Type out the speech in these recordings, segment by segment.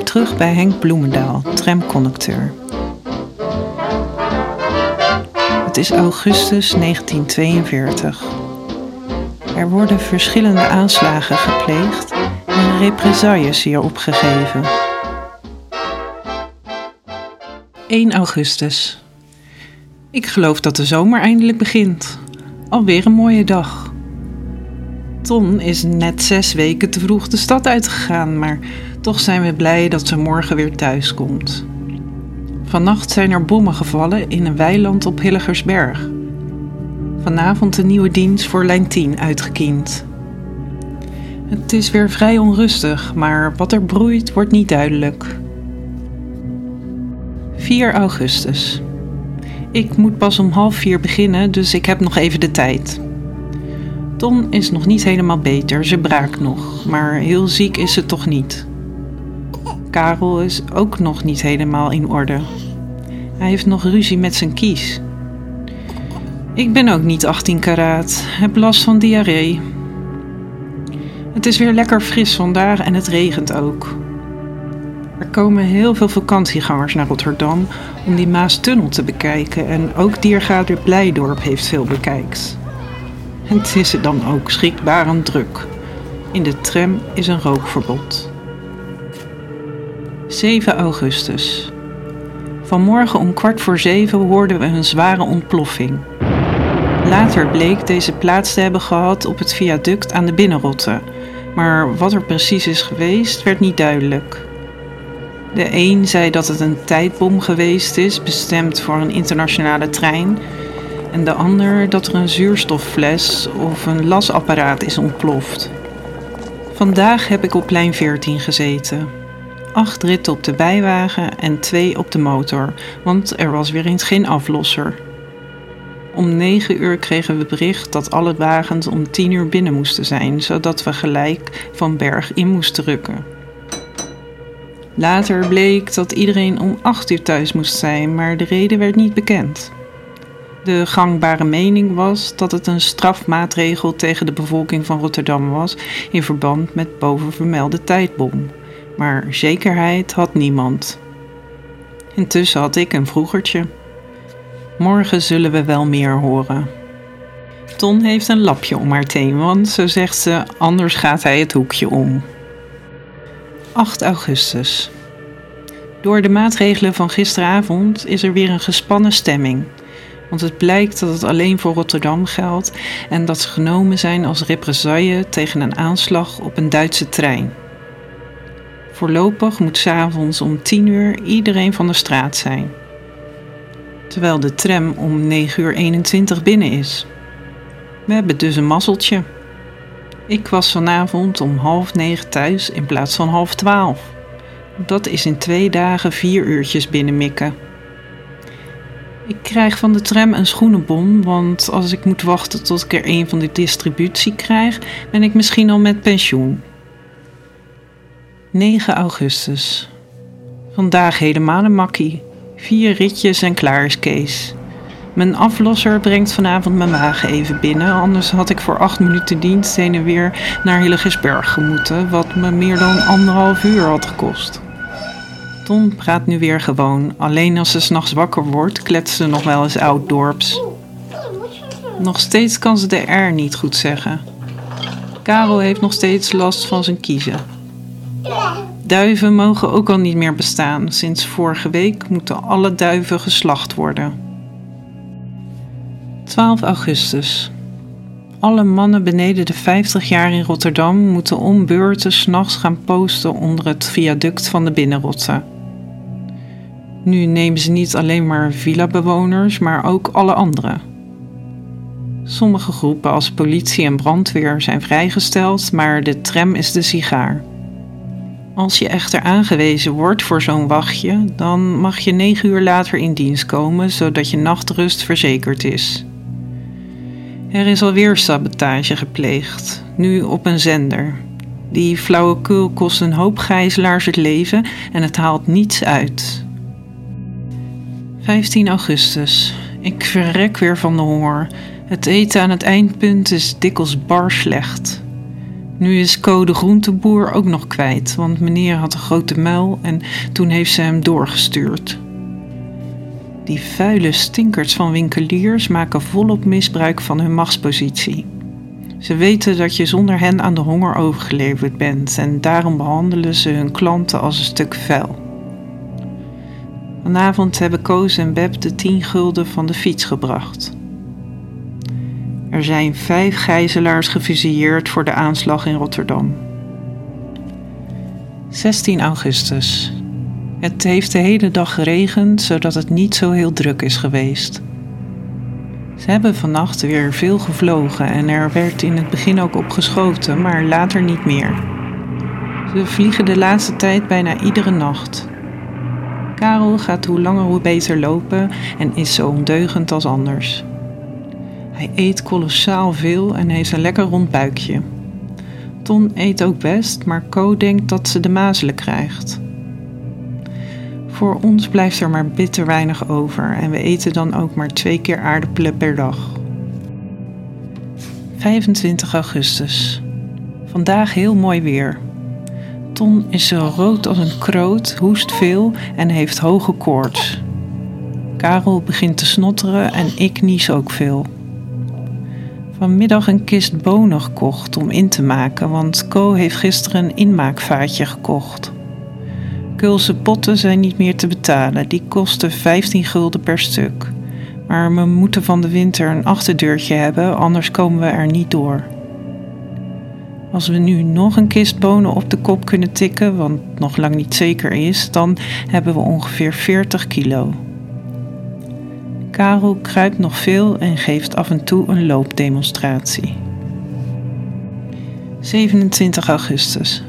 terug bij Henk Bloemendaal, tramconducteur. Het is augustus 1942. Er worden verschillende aanslagen gepleegd en represailles hier opgegeven. 1 augustus. Ik geloof dat de zomer eindelijk begint. Alweer een mooie dag. Ton is net zes weken te vroeg de stad uitgegaan, maar toch zijn we blij dat ze morgen weer thuis komt. Vannacht zijn er bommen gevallen in een weiland op Hilligersberg. Vanavond een nieuwe dienst voor lijn 10 uitgekiend. Het is weer vrij onrustig, maar wat er broeit wordt niet duidelijk. 4 augustus. Ik moet pas om half vier beginnen, dus ik heb nog even de tijd. Ton is nog niet helemaal beter, ze braakt nog, maar heel ziek is ze toch niet. Karel is ook nog niet helemaal in orde. Hij heeft nog ruzie met zijn kies. Ik ben ook niet 18 karaat, heb last van diarree. Het is weer lekker fris vandaag en het regent ook. Er komen heel veel vakantiegangers naar Rotterdam om die Maastunnel te bekijken en ook Diergaarder Blijdorp heeft veel bekijkt. Het is er dan ook schrikbarend druk. In de tram is een rookverbod. 7 augustus. Vanmorgen om kwart voor zeven hoorden we een zware ontploffing. Later bleek deze plaats te hebben gehad op het viaduct aan de Binnenrotte, maar wat er precies is geweest werd niet duidelijk. De een zei dat het een tijdbom geweest is, bestemd voor een internationale trein, en de ander dat er een zuurstoffles of een lasapparaat is ontploft. Vandaag heb ik op lijn 14 gezeten. Acht ritten op de bijwagen en twee op de motor, want er was weer eens geen aflosser. Om negen uur kregen we bericht dat alle wagens om tien uur binnen moesten zijn, zodat we gelijk van berg in moesten rukken. Later bleek dat iedereen om acht uur thuis moest zijn, maar de reden werd niet bekend. De gangbare mening was dat het een strafmaatregel tegen de bevolking van Rotterdam was in verband met bovenvermelde tijdbom. Maar zekerheid had niemand. Intussen had ik een vroegertje. Morgen zullen we wel meer horen. Ton heeft een lapje om haar teen, want zo zegt ze, anders gaat hij het hoekje om. 8 augustus. Door de maatregelen van gisteravond is er weer een gespannen stemming. Want het blijkt dat het alleen voor Rotterdam geldt en dat ze genomen zijn als represaille tegen een aanslag op een Duitse trein. Voorlopig moet s'avonds om 10 uur iedereen van de straat zijn. Terwijl de tram om 9 uur 21 binnen is. We hebben dus een mazzeltje. Ik was vanavond om half negen thuis in plaats van half twaalf. Dat is in twee dagen vier uurtjes binnenmikken. Ik krijg van de tram een schoenenbon, want als ik moet wachten tot ik er een van de distributie krijg, ben ik misschien al met pensioen. 9 augustus. Vandaag helemaal een makkie. Vier ritjes en klaar is Kees. Mijn aflosser brengt vanavond mijn wagen even binnen, anders had ik voor acht minuten dienst heen en weer naar Hillegersberg gemoeten, wat me meer dan anderhalf uur had gekost. Ton praat nu weer gewoon, alleen als ze s'nachts wakker wordt, kletst ze nog wel eens oud-dorps. Nog steeds kan ze de R niet goed zeggen. Karel heeft nog steeds last van zijn kiezen. Duiven mogen ook al niet meer bestaan. Sinds vorige week moeten alle duiven geslacht worden. 12 augustus. Alle mannen beneden de 50 jaar in Rotterdam moeten om beurten s'nachts gaan posten onder het viaduct van de Binnenrotte. Nu nemen ze niet alleen maar villa-bewoners, maar ook alle anderen. Sommige groepen als politie en brandweer zijn vrijgesteld, maar de tram is de sigaar. Als je echter aangewezen wordt voor zo'n wachtje, dan mag je negen uur later in dienst komen, zodat je nachtrust verzekerd is. Er is alweer sabotage gepleegd, nu op een zender. Die flauwekul kost een hoop gijzelaars het leven en het haalt niets uit. 15 augustus. Ik verrek weer van de honger. Het eten aan het eindpunt is dikwijls bar slecht. Nu is Co de groenteboer ook nog kwijt, want meneer had een grote muil en toen heeft ze hem doorgestuurd. Die vuile stinkers van winkeliers maken volop misbruik van hun machtspositie. Ze weten dat je zonder hen aan de honger overgeleverd bent en daarom behandelen ze hun klanten als een stuk vuil. Vanavond hebben Koos en Beb de 10 gulden van de fiets gebracht. Er zijn vijf gijzelaars gefusilleerd voor de aanslag in Rotterdam. 16 augustus. Het heeft de hele dag geregend, zodat het niet zo heel druk is geweest. Ze hebben vannacht weer veel gevlogen en er werd in het begin ook op geschoten, maar later niet meer. Ze vliegen de laatste tijd bijna iedere nacht. Karel gaat hoe langer hoe beter lopen en is zo ondeugend als anders. Hij eet kolossaal veel en heeft een lekker rond buikje. Ton eet ook best, maar Co denkt dat ze de mazelen krijgt. Voor ons blijft er maar bitter weinig over en we eten dan ook maar twee keer aardappelen per dag. 25 augustus. Vandaag heel mooi weer. Ton is zo rood als een kroot, hoest veel en heeft hoge koorts. Karel begint te snotteren en ik nies ook veel. Vanmiddag een kist bonen gekocht om in te maken, want Co heeft gisteren een inmaakvaatje gekocht. Kulse potten zijn niet meer te betalen, die kosten 15 gulden per stuk. Maar we moeten van de winter een achterdeurtje hebben, anders komen we er niet door. Als we nu nog een kist bonen op de kop kunnen tikken, wat nog lang niet zeker is, dan hebben we ongeveer 40 kilo. Karel kruipt nog veel en geeft af en toe een loopdemonstratie. 27 augustus.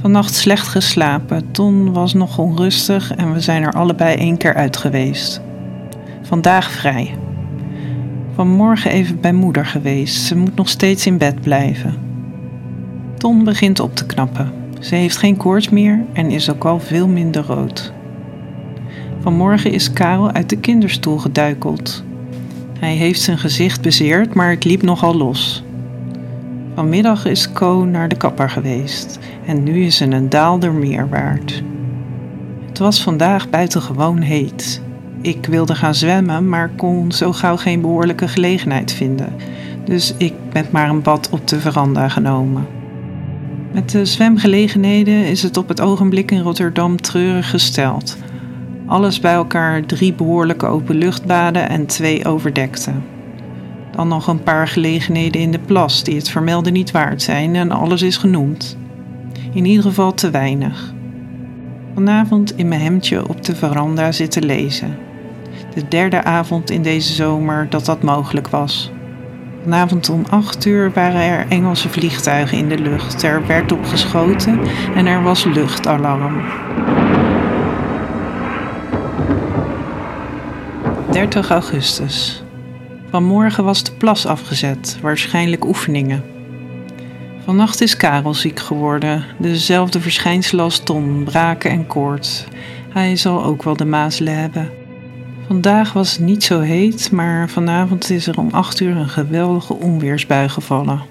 Vannacht slecht geslapen. Ton was nog onrustig en we zijn er allebei één keer uit geweest. Vandaag vrij. Vanmorgen even bij moeder geweest. Ze moet nog steeds in bed blijven. Ton begint op te knappen. Ze heeft geen koorts meer en is ook al veel minder rood. Vanmorgen is Karel uit de kinderstoel geduikeld. Hij heeft zijn gezicht bezeerd, maar het liep nogal los. Vanmiddag is Co naar de kapper geweest en nu is ze een daalder meer waard. Het was vandaag buitengewoon heet. Ik wilde gaan zwemmen, maar kon zo gauw geen behoorlijke gelegenheid vinden. Dus ik heb maar een bad op de veranda genomen. Met de zwemgelegenheden is het op het ogenblik in Rotterdam treurig gesteld. Alles bij elkaar drie behoorlijke openluchtbaden en twee overdekte. Dan nog een paar gelegenheden in de plas die het vermelden niet waard zijn en alles is genoemd. In ieder geval te weinig. Vanavond in mijn hemdje op de veranda zitten lezen. De derde avond in deze zomer dat dat mogelijk was. Vanavond om 8 uur waren er Engelse vliegtuigen in de lucht. Er werd op geschoten en er was luchtalarm. 30 augustus. Vanmorgen was de plas afgezet, waarschijnlijk oefeningen. Vannacht is Karel ziek geworden, dezelfde verschijnselen als Ton, braken en koorts. Hij zal ook wel de mazelen hebben. Vandaag was het niet zo heet, maar vanavond is er om 8 uur een geweldige onweersbui gevallen.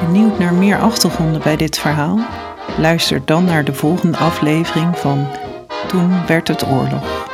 Benieuwd naar meer achtergronden bij dit verhaal? Luister dan naar de volgende aflevering van Toen werd het oorlog.